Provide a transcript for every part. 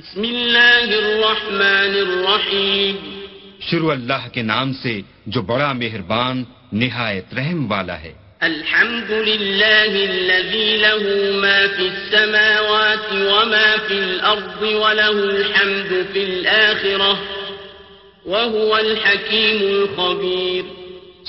بسم اللہ الرحمن الرحیم۔ شروع اللہ کے نام سے جو بڑا مہربان نہایت رحم والا ہے۔ الحمد لله الذي له ما في السماوات وما في الأرض وله الحمد في الآخرة وهو الحكيم الخبير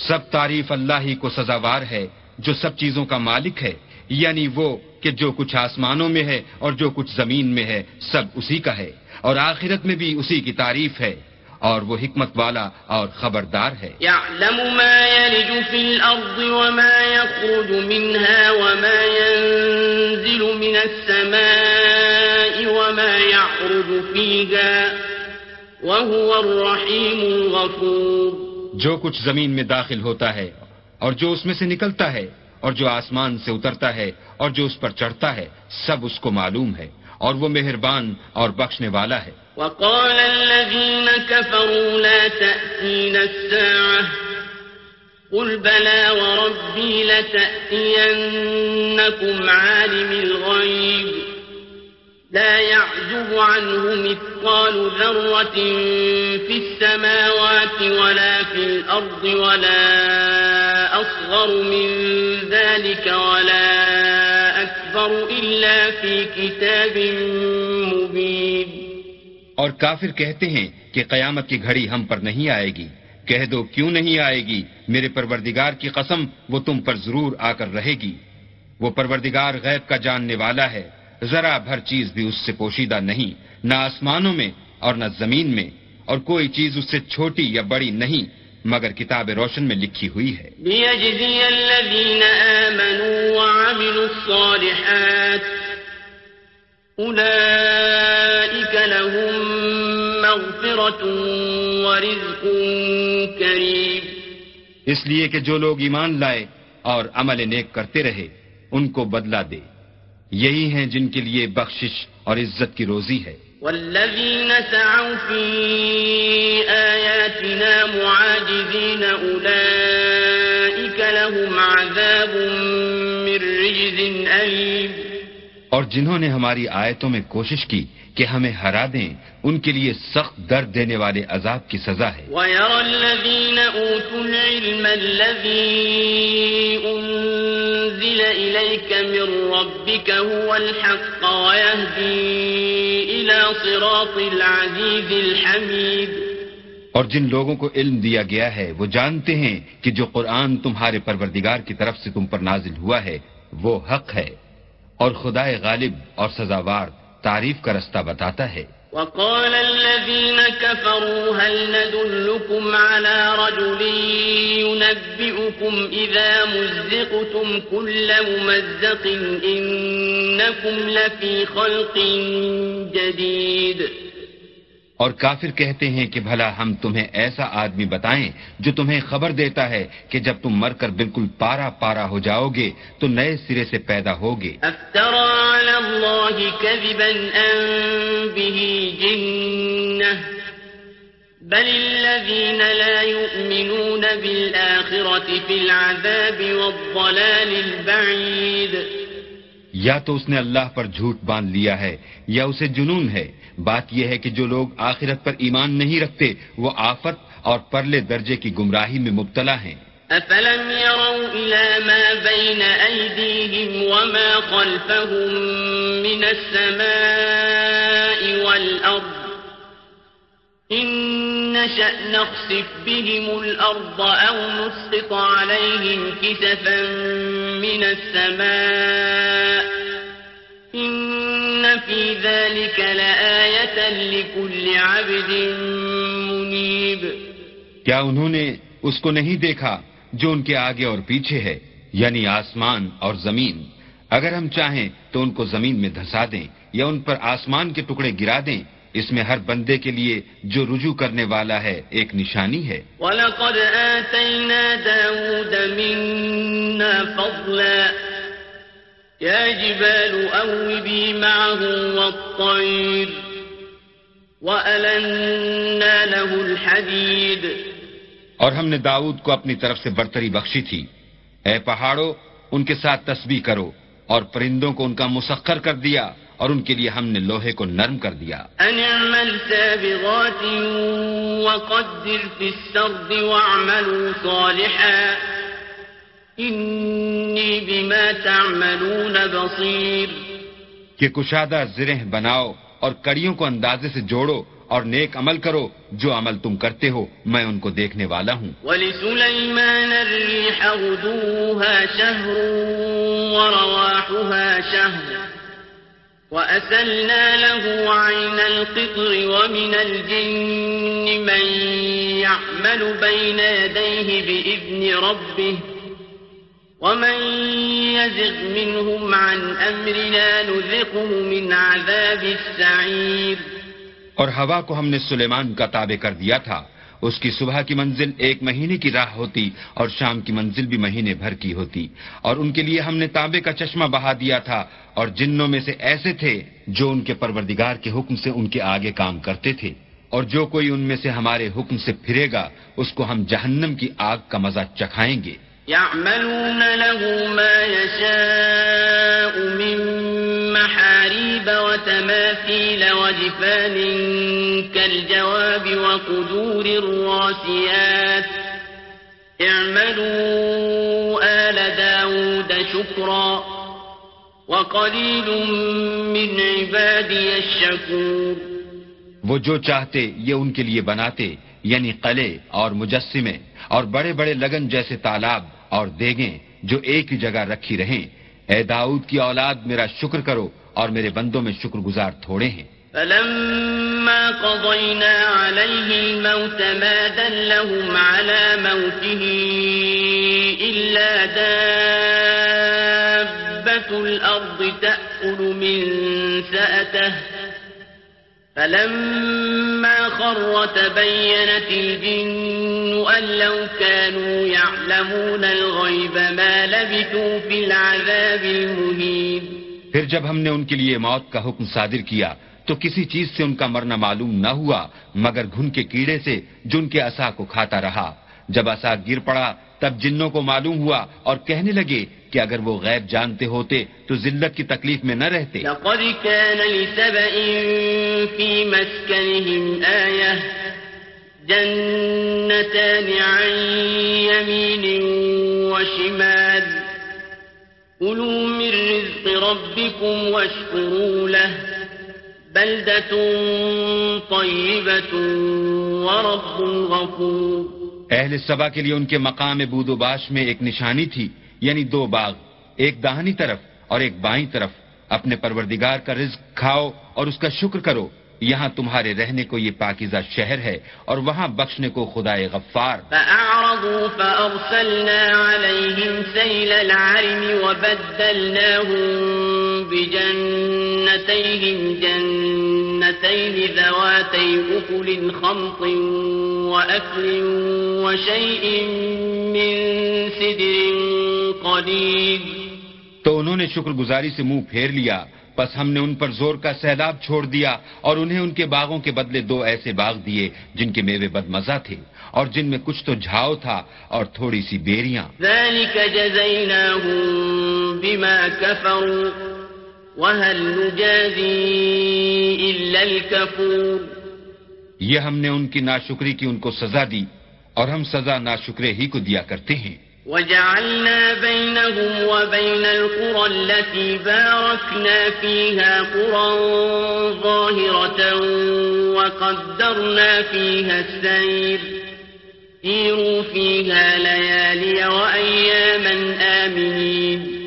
سب تعریف اللہ ہی کو سزاوار ہے جو سب چیزوں کا مالک ہے۔ یعنی وہ کہ جو کچھ آسمانوں میں ہے اور جو کچھ زمین میں ہے سب اسی کا ہے اور آخرت میں بھی اسی کی تعریف ہے اور وہ حکمت والا اور خبردار ہے۔ يعلم ما يلج في وما يخرج منها وما ينزل من السماء وما يعرج فيها وهو الرحيم الغفور۔ جو کچھ زمین میں داخل ہوتا ہے اور جو اس میں سے نکلتا ہے اور جو آسمان سے اترتا ہے اور جو اس پر چڑھتا ہے، سب اس کو معلوم ہے، اور وہ مہربان اور بخشنے والا ہے۔ وقال الذين كفروا لا تأتينا الساعة، قل بلى وربي لتأتينكم عالم الغيب، لا يعزب عنه مثقال ذرة في السماوات ولا في الأرض ولا أصغر من ذلك ولا أكبر إلا في كتاب مبين. اور کافر کہتے ہیں کہ قیامت کی گھڑی ہم پر نہیں آئے گی۔ کہہ دو کیوں نہیں آئے گی؟ میرے پروردگار کی قسم وہ تم پر ضرور آ کر رہے گی۔ وہ پروردگار غیب کا جاننے والا ہے۔ ذرا بھر چیز بھی اس سے پوشیدہ نہیں، نہ آسمانوں میں اور نہ زمین میں، اور کوئی چیز اس سے چھوٹی یا بڑی نہیں۔ مگر کتاب روشن میں لکھی ہوئی ہے۔ ليجزي الذين آمنوا وعملوا الصالحات أولئك لهم مغفرة ورزق كريم۔ اس لیے کہ جو لوگ ایمان لائے اور عمل نیک کرتے رہے ان کو بدلہ دے۔ یہی ہیں جن کے لیے بخشش اور عزت کی روزی ہے۔ والذين سعوا في آياتنا معاجزين أولئك لهم عذاب من رجز أليم. اور جنہوں نے ہماری آیتوں میں کوشش کی کہ ہمیں ہرا دیں ان کے لیے سخت درد دینے والے عذاب کی سزا ہے۔ ويرى الذين أوتوا العلم الذي أنزل إليك من ربك هو الحق ويهدي إلى صراط العزيز الحميد اور جن لوگوں کو علم دیا گیا ہے، وہ جانتے ہیں کہ جو قرآن تمہارے پروردگار کی طرف سے تم پر نازل ہوا ہے، وہ حق ہے۔ اور خدائے غالب اور سزاوار تعریف کا رستہ بتاتا ہے۔ وقال الذين كفروا هل ندلكم على رجل ينبئكم إذا مزقتم كل ممزق إنكم لفي خلق جديد اور کافر کہتے ہیں کہ بھلا ہم تمہیں ایسا آدمی بتائیں جو تمہیں خبر دیتا ہے کہ جب تم مر کر بالکل پارا پارا ہو جاؤ گے تو نئے سرے سے پیدا ہوگے۔ بل الذين لا يؤمنون بالآخرة في العذاب والضلال البعيد یا تو اس نے اللہ پر جھوٹ باندھ لیا ہے یا اسے جنون ہے۔ بات یہ ہے کہ جو لوگ آخرت پر ایمان نہیں رکھتے، وہ آفت اور پرلے درجے کی گمراہی میں مبتلا ہیں۔ أفلم يروا إلى ما بين أيديهم وما خلفهم من السماء والأرض إن نشأ نخسف بهم الأرض أو نسقط عليهم كسفا من السماء إن في ذلك لآية لكل عبد منيب۔ کیا انہوں نے اس کو نہیں دیکھا جو ان کے آگے اور پیچھے ہے؟ یعنی آسمان اور زمین۔ اگر ہم چاہیں تو ان کو زمین میں دھسا دیں یا ان پر آسمان کے ٹکڑے گرا دیں اس میں ہر بندے کے لیے جو رجوع کرنے والا ہے ایک نشانی ہے۔ ولقد آتينا داود منا فضلا۔ يا جبال أوبي معه والطير وألنا له الحديد. اور ہم نے داؤد کو اپنی طرف سے برتری بخشی تھی۔ اے پہاڑوں ان کے ساتھ تسبیح کرو اور پرندوں کو ان کا مسخر کر دیا اور ان کے لیے ہم نے لوہے کو نرم کر دیا۔ ان اعمل سابغات وقدر في السرد واعملوا صالحا۔ انی بما تعملون بصیر کہ کشادہ زرہ بناؤ اور کڑیوں کو اندازے سے جوڑو اور نیک عمل کرو جو عمل تم کرتے ہو میں ان کو دیکھنے والا ہوں۔ وَلِسُلَيْمَانَ الرِّيحَ غُدُوهَا شَهْرٌ وَرَوَاحُهَا شَهْرٌ وَأَسَلْنَا لَهُ عَيْنَ الْقِطْرِ وَمِنَ الْجِنِّ مَنْ يَعْمَلُ بَيْنَ يَدَيْهِ بِإِذْنِ رَبِّهِ ومن يزغ منهم عن أمرنا نذقه من عذاب السعير اور ہوا کو ہم نے سلیمان کا تابع کر دیا تھا۔ اس کی صبح کی منزل ایک مہینے کی راہ ہوتی اور شام کی منزل بھی مہینے بھر کی ہوتی۔ اور ان کے لیے ہم نے تانبے کا چشمہ بہا دیا تھا۔ اور جنوں میں سے ایسے تھے جو ان کے پروردگار کے حکم سے ان کے آگے کام کرتے تھے۔ اور جو کوئی ان میں سے ہمارے حکم سے پھرے گا، اس کو ہم جہنم کی آگ کا مزہ چکھائیں گے۔ يعملون له ما يشاء من محاريب وتماثيل وجفان كالجواب وقدور الراسيات. اعملوا آل داود شكرا. وقليل من عبادي الشكور. وہ جو چاہتے یہ ان کے لیے بناتے۔ یعنی قلعے اور مجسمے اور بڑے بڑے لگن جیسے تالاب اور دیگیں جو ایک ہی جگہ رکھی رہیں۔ اے داؤد کی اولاد، میرا شکر کرو اور میرے بندوں میں شکر گزار تھوڑے ہیں۔ فلما قضينا عليه الموت ما دلهم على موته إلا دابة الأرض تأكل من سأته فلما خر تبينت الجن أن لو كانوا يعلمون الغيب ما لبثوا في العذاب المهين. پھر جب ہم نے ان کے لیے موت کا حکم صادر کیا، تو کسی چیز سے ان کا مرنا معلوم نہ ہوا، مگر گھن کے کیڑے سے جن کے اصا کو کھاتا رہا۔ جب اصا گر پڑا، تب جنوں کو معلوم ہوا اور کہنے لگے کہ اگر وہ غیب جانتے ہوتے تو ذلت کی تکلیف میں نہ رہتے لقد كان لسبئ في مسكنهم آية جنتان عن يمين وشمال قُلُوا من رزق ربكم واشكروا له بلدة طيبة ورب غفور اہل سبا کے لیے ان کے مقام بود و باش میں ایک نشانی تھی یعنی دو باغ، ایک داہنی طرف اور ایک بائیں طرف۔ اپنے پروردگار کا رزق کھاؤ اور اس کا شکر کرو۔ یہاں تمہارے رہنے کو یہ پاکیزہ شہر ہے اور وہاں بخشنے کو خدا غفار۔ فأعرضوا فأرسلنا عليهم سيل العرم وبدلناهم بجنتيهم جنتين ذواتي أكل، خمط وأكل وشيء من سدر قديد تو انہوں نے شکر گزاری سے منہ پھیر لیا۔ پس ہم نے ان پر زور کا سیلاب چھوڑ دیا اور انہیں ان کے باغوں کے بدلے دو ایسے باغ دیے جن کے میوے بد مزہ تھے اور جن میں کچھ تو جھاؤ تھا اور تھوڑی سی بیریاں۔ بما كفروا وهل الكفور۔ یہ ہم نے ان کی ناشکری کی ان کو سزا دی اور ہم سزا ناشکرے ہی کو دیا کرتے ہیں۔ وجعلنا بينهم وبين القرى التي باركنا فيها قرى ظاهرة وقدرنا فيها السير. سيروا فيها ليالي وأياما آمنين.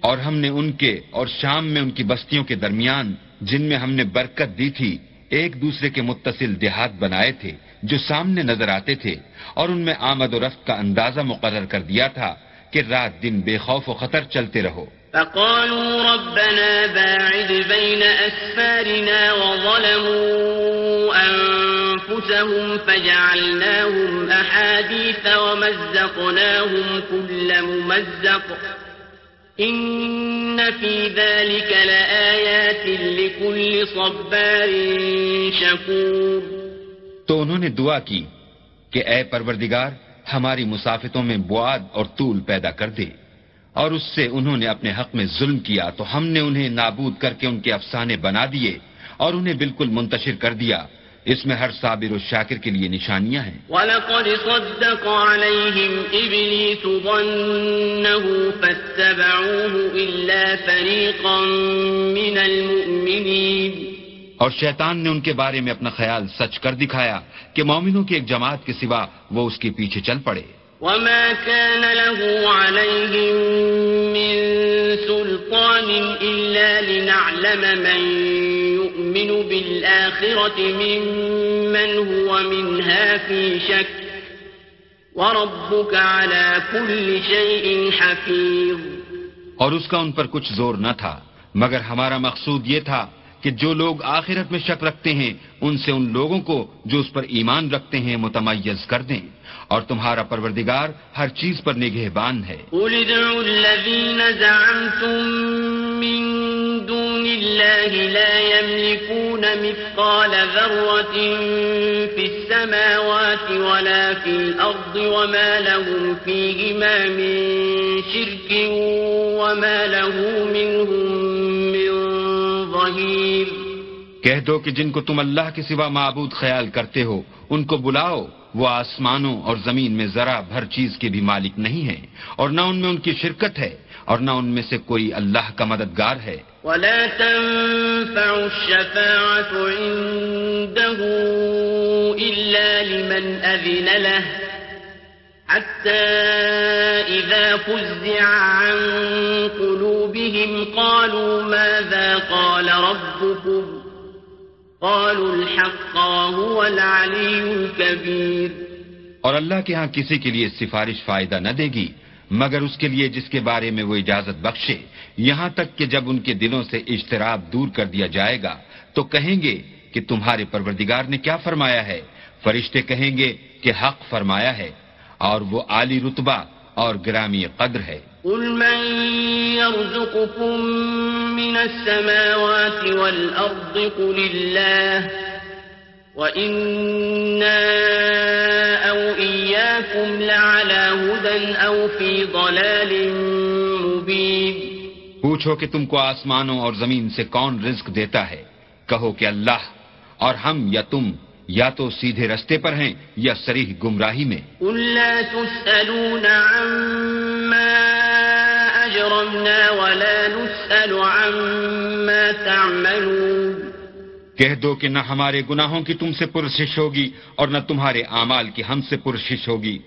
اور ہم نے ان کے اور شام میں ان کی بستیوں کے درمیان جن میں ہم نے برکت دی تھی، ایک دوسرے کے متصل دیہات بنائے تھے۔ جو سامنے نظر آتے تھے اور ان میں آمد و رفت کا اندازہ مقرر کر دیا تھا کہ رات دن بے خوف و خطر چلتے رہو۔ فقالوا ربنا باعد بين أسفارنا وظلموا أنفسهم فجعلناهم أحاديث ومزقناهم كل ممزق إن في ذلك لآيات لكل صبار شكور۔ تو انہوں نے دعا کی کہ اے پروردگار، ہماری مسافتوں میں بواد اور طول پیدا کر دے، اور اس سے انہوں نے اپنے حق میں ظلم کیا تو ہم نے انہیں نابود کر کے ان کے افسانے بنا دیے اور انہیں بالکل منتشر کر دیا۔ اس میں ہر صابر و شاکر کے لیے نشانیاں ہیں۔ وَلَقَدْ صَدَّقَ عَلَيْهِمْ إِبْلِيسُ ظَنَّهُ فَاتَّبَعُوهُ إِلَّا فَرِيقًا مِّنَ الْمُؤْمِنِينَ۔ اور شیطان نے ان کے بارے میں اپنا خیال سچ کر دکھایا کہ مومنوں کی ایک جماعت کے سوا وہ اس کے پیچھے چل پڑے۔ وما كان له عليهم من سلطان إلا لنعلم من يؤمن بالآخرة ممن هو منها في شك وربك على كل شيء حفيظ اور اس کا ان پر کچھ زور نہ تھا مگر ہمارا مقصود یہ تھا کہ جو لوگ آخرت میں شک رکھتے ہیں، ان سے ان لوگوں کو جو اس پر ایمان رکھتے ہیں، متمیز کر دیں۔ اور تمہارا پروردگار ہر چیز پر نگہ بان ہے لا يملكون مثقال ذرة في السماوات ولا في الأرض وما لهم فيهما من شرك وما له منهم من ظهير کہہ دو کہ جن کو تم اللہ کے سوا معبود خیال کرتے ہو، ان کو بلاؤ، وہ آسمانوں اور زمین میں ذرا بھر چیز کے بھی مالک نہیں ہیں، اور نہ ان میں ان کی شرکت ہے، اور نہ ان میں سے کوئی اللہ کا مددگار ہے۔ ولا تنفع الشفاعة عنده إلا لمن أذن له حتى إذا فزع عن قلوبهم قالوا ماذا قال ربكم قالوا الحق وهو العلي الكبير۔ اور اللہ کے ہاں کسی کے لیے سفارش فائدہ نہ دے گی، مگر اس کے لیے جس کے بارے میں وہ اجازت بخشے، یہاں تک کہ جب ان کے دلوں سے اجتراب دور کر دیا جائے گا، تو کہیں گے کہ تمہارے پروردگار نے کیا فرمایا ہے؟ فرشتے کہیں گے کہ حق فرمایا ہے، اور وہ عالی رتبہ اور گرامی قدر ہے۔ قل من يرزقكم من السماوات والأرض قل الله وإنا أو إياكم لعلى هدى أو في ضلال مبين پوچھو کہ تم کو آسمانوں اور زمین سے کون رزق دیتا ہے؟ کہو کہ اللہ۔ اور ہم یا تم یا تو سیدھے رستے پر ہیں یا سریح گمراہی میں۔ کہہ دو کہ نہ ہمارے گناہوں کی تم سے پرشش ہوگی اور نہ تمہارے اعمال کی ہم سے پرشش ہوگی۔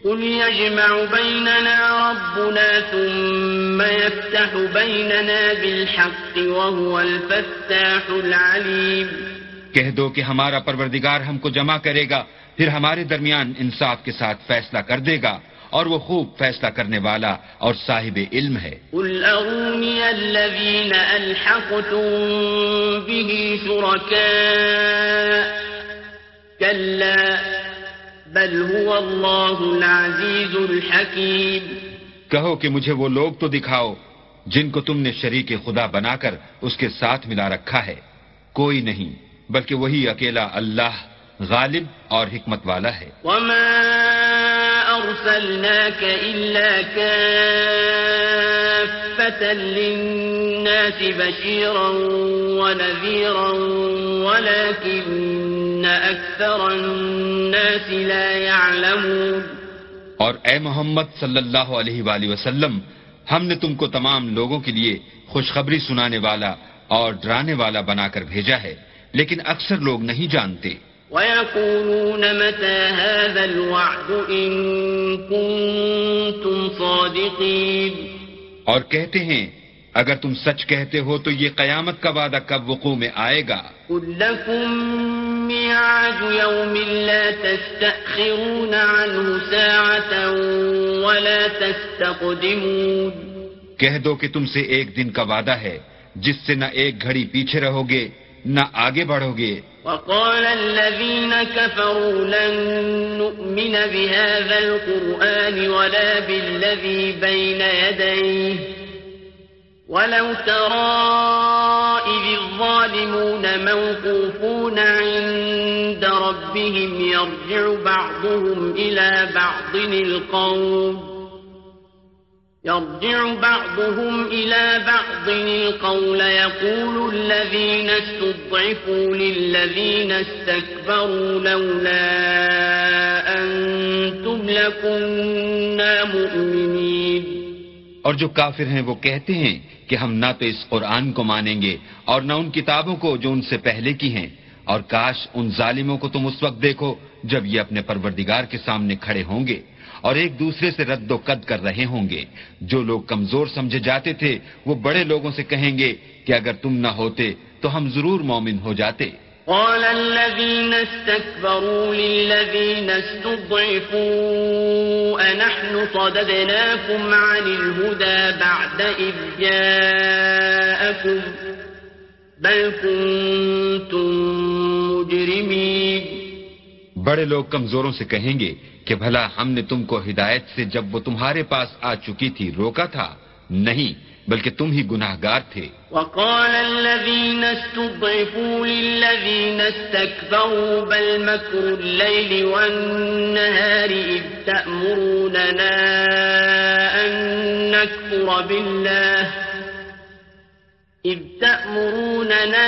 کہہ دو کہ ہمارا پروردگار ہم کو جمع کرے گا پھر ہمارے درمیان انصاف کے ساتھ فیصلہ کر دے گا۔ اور وہ خوب فیصلہ کرنے والا اور صاحب علم ہے۔ کہو کہ مجھے وہ لوگ تو دکھاؤ جن کو تم نے شریک خدا بنا کر اس کے ساتھ ملا رکھا ہے۔ کوئی نہیں بلکہ وہی اکیلا اللہ غالب اور حکمت والا ہے۔ وما ارسلناك الا كافة للناس بشيرا ونذيرا ولكن اكثر الناس لا يعلمون. اور اے محمد صلی اللہ علیہ وآلہ وسلم، ہم نے تم کو تمام لوگوں کے لیے خوشخبری سنانے والا اور ڈرانے والا بنا کر بھیجا ہے، لیکن اکثر لوگ نہیں جانتے۔ وَيَقُولُونَ مَتَى هَذَا الْوَعْدُ إِن كُنتُمْ صَادِقِينَ اور کہتے ہیں اگر تم سچ کہتے ہو تو یہ قیامت کا وعدہ کب وقوع میں آئے گا؟ قُل لَكُم مِّعَادُ يَوْمٍ لَا تَسْتَأْخِرُونَ عَنْهُ سَاعَةً وَلَا تَسْتَقْدِمُونَ کہہ دو کہ تم سے ایک دن کا وعدہ ہے جس سے نہ ایک گھڑی پیچھے رہو گے نہ آگے بڑھو گے وقال الذين كفروا لن نؤمن بهذا القرآن ولا بالذي بين يديه ولو ترى إذ الظالمون موقوفون عند ربهم يرجع بعضهم إلى بعض القوم يرجع بعضهم إلى بعض القول يقول الذين استضعفوا للذين استكبروا لولا أنتم لكنا مؤمنين. اور جو کافر ہیں وہ کہتے ہیں کہ ہم نہ تو اس قرآن کو مانیں گے اور نہ ان کتابوں کو جو ان سے پہلے کی ہیں۔ اور کاش ان ظالموں کو تم اس وقت دیکھو جب یہ اپنے پروردگار کے سامنے کھڑے ہوں گے۔ اور ایک دوسرے سے رد و قد کر رہے ہوں گے۔ جو لوگ کمزور سمجھے جاتے تھے، وہ بڑے لوگوں سے کہیں گے کہ اگر تم نہ ہوتے تو ہم ضرور مومن ہو جاتے۔ قال الذين استكبروا للذين استضعفوا أنحن صددناكم عن الهدى بعد إذ جاءكم بل كنتم بڑے لوگ کمزوروں سے کہیں گے کہ بھلا ہم نے تم کو ہدایت سے جب وہ تمہارے پاس آ چکی تھی، روکا تھا؟ نہیں، بلکہ تم ہی گناہ گار تھے۔ وقال الذين استضعفوا للذين استكبروا بل مكر الليل والنهار إذ تأمروننا أن نكفر بالله. إذ تأمروننا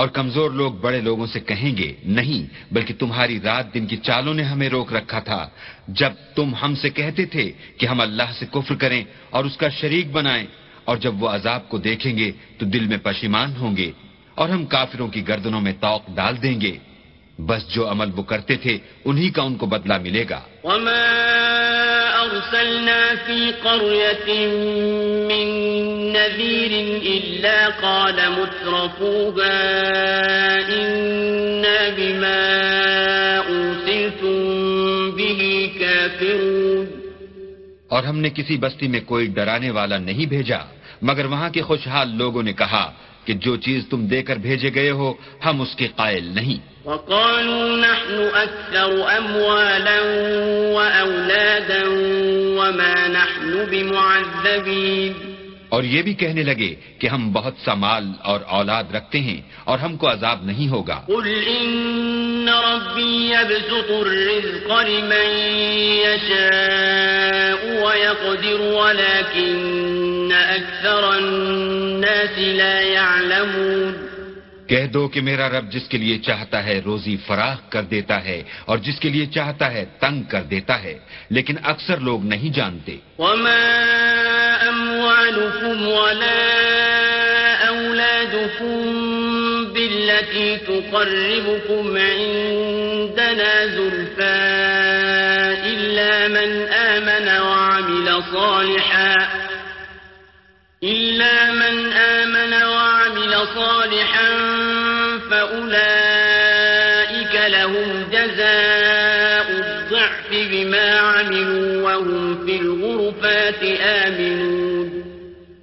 اور کمزور لوگ بڑے لوگوں سے کہیں گے، نہیں، بلکہ تمہاری رات دن کی چالوں نے ہمیں روک رکھا تھا۔ جب تم ہم سے کہتے تھے کہ ہم اللہ سے کفر کریں اور اس کا شریک بنائیں، اور جب وہ عذاب کو دیکھیں گے تو دل میں پشیمان ہوں گے اور ہم کافروں کی گردنوں میں توق ڈال دیں گے۔ بس جو عمل وہ کرتے تھے، انہی کا ان کو بدلہ ملے گا۔ وما أرسلنا في قرية من نذير إلا قال مترفوها إنا بما أرسلتم به كافرون اور ہم نے کسی بستی میں کوئی ڈرانے والا نہیں بھیجا، مگر وہاں کے خوشحال لوگوں نے کہا کہ جو چیز تم دے کر بھیجے گئے ہو ہم اس کے قائل نہیں۔ وقالوا نحن أكثر أموالا وأولادا وما نحن بمعذبين۔ اور یہ بھی کہنے لگے کہ ہم بہت سا مال اور اولاد رکھتے ہیں اور ہم کو عذاب نہیں ہوگا۔ قل إن ربي يبسط الرزق لمن يشاء ويقدر ولكن أكثر الناس لا يعلمون کہہ دو کہ میرا رب جس کے لیے چاہتا ہے روزی فراخ کر دیتا ہے اور جس کے لیے چاہتا ہے تنگ کر دیتا ہے لیکن اکثر لوگ نہیں جانتے۔ وما أموالكم ولا أولادكم بالتي تقربكم عندنا زلفى إلا من آمن وعمل صالحا إلا من آمن وعمل صالحا فأولئك لهم جزاء الضعف بما عملوا وهم في الغرفات آمنون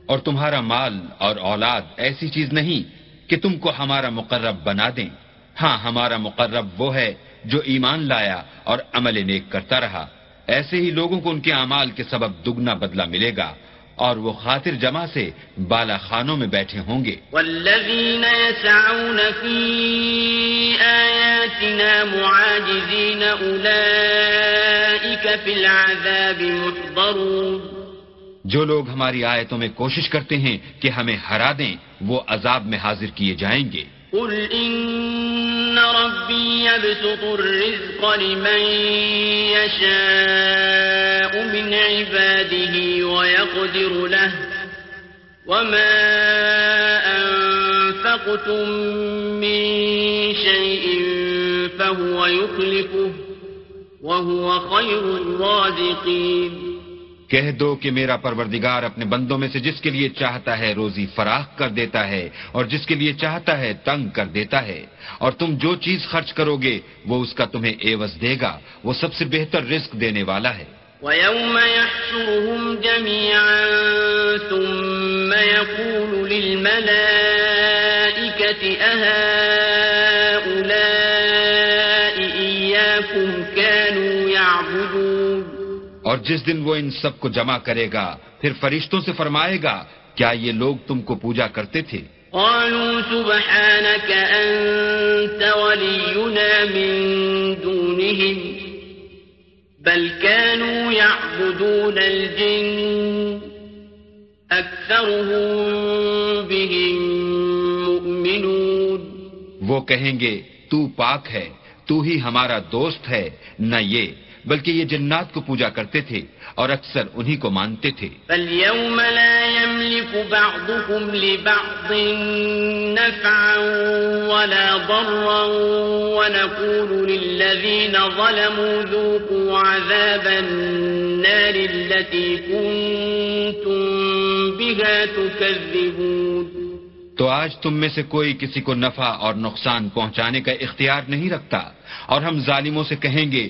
اور تمہارا مال اور اولاد ایسی چیز نہیں کہ تم کو ہمارا مقرب بنا دیں۔ ہاں ہمارا مقرب وہ ہے جو ایمان لایا اور عمل نیک کرتا رہا۔ ایسے ہی لوگوں کو ان کے اعمال کے سبب دگنا بدلہ ملے گا۔ اور وہ خاطر جمع سے بالا خانوں میں بیٹھے ہوں گے۔ والذين يسعون في آياتنا معاجزين أولئك في العذاب محضرون۔ جو لوگ ہماری آیتوں میں کوشش کرتے ہیں کہ ہمیں ہرا دیں وہ عذاب میں حاضر کیے جائیں گے۔ قل ربي يبسط الرزق لمن من عباده ويقدر له وما أنفقتم من شيء فهو يخلفه وهو خير الرازقين. کہہ دو کہ میرا پروردگار اپنے بندوں میں سے جس کے لیے چاہتا ہے روزی فراخ کر دیتا ہے اور جس کے لیے چاہتا ہے تنگ کر دیتا ہے، اور تم جو چیز خرچ کرو گے، وہ اس کا تمہیں ایوز دے گا، وہ سب سے بہتر رزق دینے والا ہے۔ ويوم يحشرهم جميعا ثم يقول للملائكة أهؤلاء إياكم كانوا يعبدون اور جس دن وہ ان سب کو جمع کرے گا پھر فرشتوں سے فرمائے گا کیا یہ لوگ تم کو پوجا کرتے تھے؟ قالوا سبحانك أنت ولينا من دونهم بل كانوا يعبدون الجن أكثرهم بهم مؤمنون. وہ کہیں گے، تو پاک ہے، تو ہی ہمارا دوست ہے، نہ یہ بلکہ یہ جنات کو پوجا کرتے تھے اور اکثر انہی کو مانتے تھے۔ فاليوم لا يملك بعضكم لبعض نفعا ولا ضرا ونقول للذين ظلموا ذوقوا عذاب النار التي كنتم بها تكذبون۔ تو آج تم میں سے کوئی کسی کو نفع اور نقصان پہنچانے کا اختیار نہیں رکھتا اور ہم ظالموں سے کہیں گے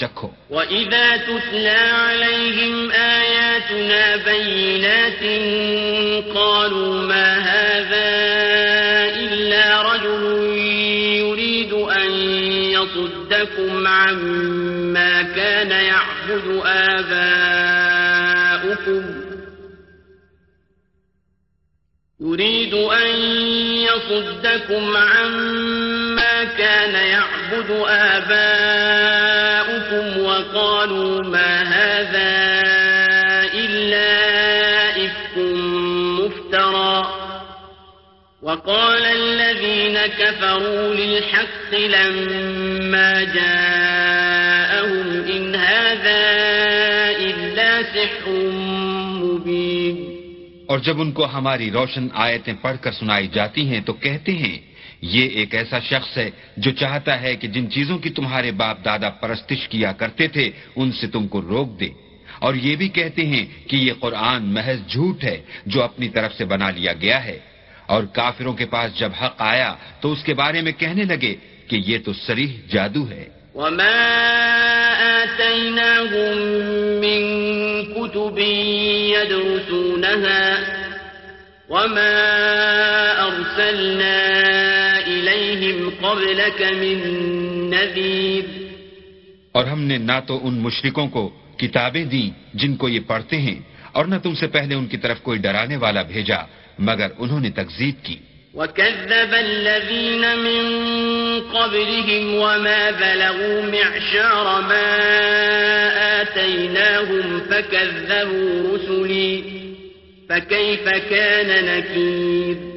چکھو وَإِذَا تُتْلَى عَلَيْهِمْ آيَاتُنَا بَيِّنَاتٍ قَالُوا مَا هَذَا إِلَّا رَجُلٌ يُرِيدُ أَن يَصُدَّكُمْ عَمَّا كَانَ يَعْبُدُ آبَاؤُكُمْ يريد أن يصدكم عما كان يعبد آباؤكم وقالوا ما هذا إلا إفك مفترى. وقال الذين كفروا للحق لما جاءهم اور جب ان کو ہماری روشن آیتیں پڑھ کر سنائی جاتی ہیں تو کہتے ہیں، یہ ایک ایسا شخص ہے جو چاہتا ہے کہ جن چیزوں کی تمہارے باپ دادا پرستش کیا کرتے تھے، ان سے تم کو روک دے۔ اور یہ بھی کہتے ہیں کہ یہ قرآن محض جھوٹ ہے جو اپنی طرف سے بنا لیا گیا ہے۔ اور کافروں کے پاس جب حق آیا تو اس کے بارے میں کہنے لگے کہ یہ تو سریح جادو ہے۔ وما آتيناهم من كتب يدرسونها وما أرسلنا إليهم قبلك من نذير اور ہم نے نہ تو ان مشرکوں کو کتابیں دیں جن کو یہ پڑھتے ہیں اور نہ تم سے پہلے ان کی طرف کوئی ڈرانے والا بھیجا، مگر انہوں نے تکذیب کی۔ وكذب الذين من قبلهم وما بلغوا معشار ما آتيناهم فكذبوا رسلي. فكيف كان نكير؟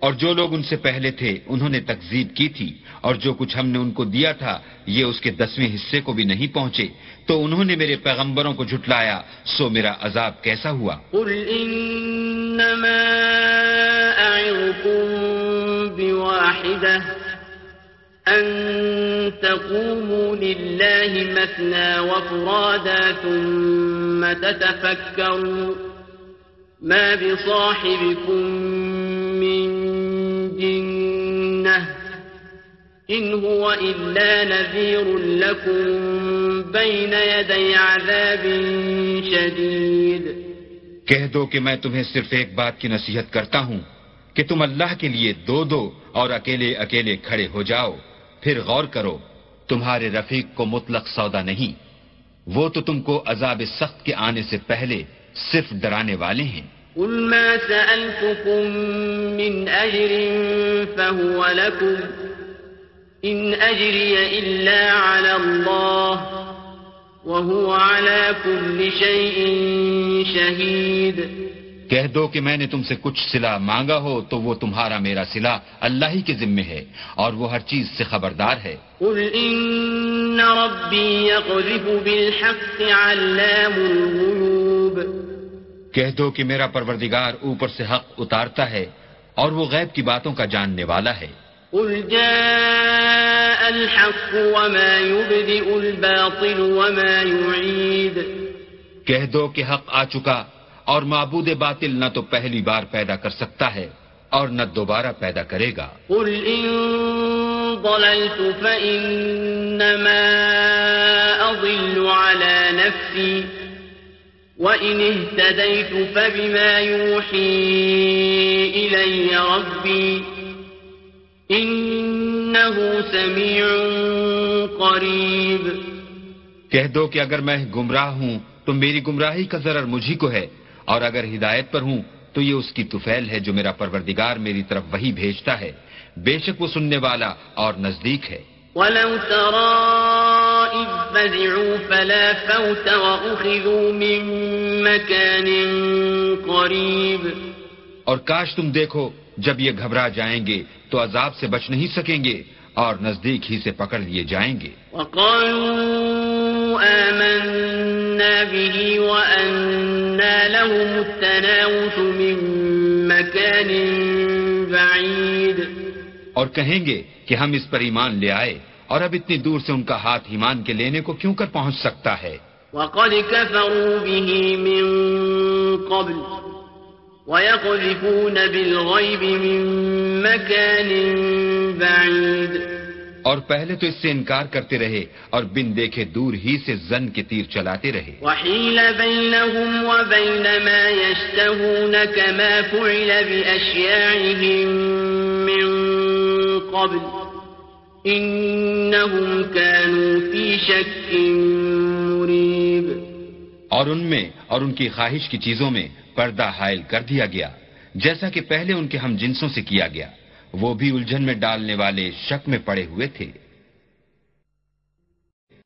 اور جو لوگ ان سے پہلے تھے، انہوں نے تکذیب کی تھی، اور جو کچھ ہم نے ان کو دیا تھا، یہ اس کے دسویں حصے کو بھی نہیں پہنچے۔ تو انہوں نے میرے پیغمبروں کو جھٹلایا، سو میرا عذاب کیسا ہوا؟ قل إنما أعظكم بواحدة تقوموا لله مثنى وفرادا ثم تتفكروا ما بصاحبكم جنة إن هو إلا نذير لكم بين يدي عذاب شديد۔ کہہ دو کہ میں تمہیں صرف ایک بات کی نصیحت کرتا ہوں، کہ تم اللہ کے لیے دو دو اور اکیلے اکیلے کھڑے ہو جاؤ، پھر غور کرو، تمہارے رفیق کو مطلق سودا نہیں۔ وہ تو تم کو عذاب سخت کے آنے سے پہلے صرف ڈرانے والے ہیں۔ قل ما سألتكم من أجر فهو لكم إن أجري إلا على الله وهو على كل شيء شهيد کہہ دو کہ میں نے تم سے کچھ صلح مانگا ہو تو وہ تمہارا میرا صلح اللہ ہی کے ذمے ہے اور وہ ہر چیز سے خبردار ہے۔ قل إن ربي يقذف بالحق علام الغيوب۔ کہہ دو کہ میرا پروردگار اوپر سے حق اتارتا ہے اور وہ غیب کی باتوں کا جاننے والا ہے۔ قل جاء الحق وما يبدئ الباطل وما يعيد۔ کہہ دو کہ حق آ چکا اور معبود باطل نہ تو پہلی بار پیدا کر سکتا ہے اور نہ دوبارہ پیدا کرے گا۔ قل إن ضللت فإنما أضل على نفسي۔ وإن اهتديت فبما يوحي إلي ربي إنه سميع قريب۔ کہہ دو کہ اگر میں گمراہ ہوں تو میری گمراہی کا ضرر مجھی کو ہے اور اگر ہدایت پر ہوں تو یہ اس کی توفیل ہے جو میرا پروردگار میری طرف وہی بھیجتا ہے۔ بے شک وہ سننے والا اور نزدیک ہے۔ ولو ترى إذ فزعوا فلا فوت وأخذوا من مكان قريب. اور کاش تم دیکھو جب یہ گھبرا جائیں گے تو عذاب سے بچ نہیں سکیں گے اور نزدیک ہی سے پکڑ لیے جائیں گے۔ وقالوا آمنا به وأنا لهم التناوش من مكان بعيد. اور کہیں گے کہ ہم اس پر ایمان لے آئے۔ اور اب اتنی دور سے ان کا ہاتھ ایمان کے لینے کو کیوں کر پہنچ سکتا ہے؟ وقد كفروا به من قبل ويقذفون بالغيب من مكان بعيد. اور پہلے تو اس سے انکار کرتے رہے اور بن دیکھے دور ہی سے زن کے تیر چلاتے رہے۔ وحيل بينهم وبين ما يشتهون كما فعل بأشياعهم من قبل. انہم كانوا فی شک مریب اور ان میں اور ان کی خواہش کی چیزوں میں پردہ حائل کر دیا گیا، جیسا کہ پہلے ان کے ہم جنسوں سے کیا گیا۔ وہ بھی الجھن میں ڈالنے والے شک میں پڑے ہوئے تھے۔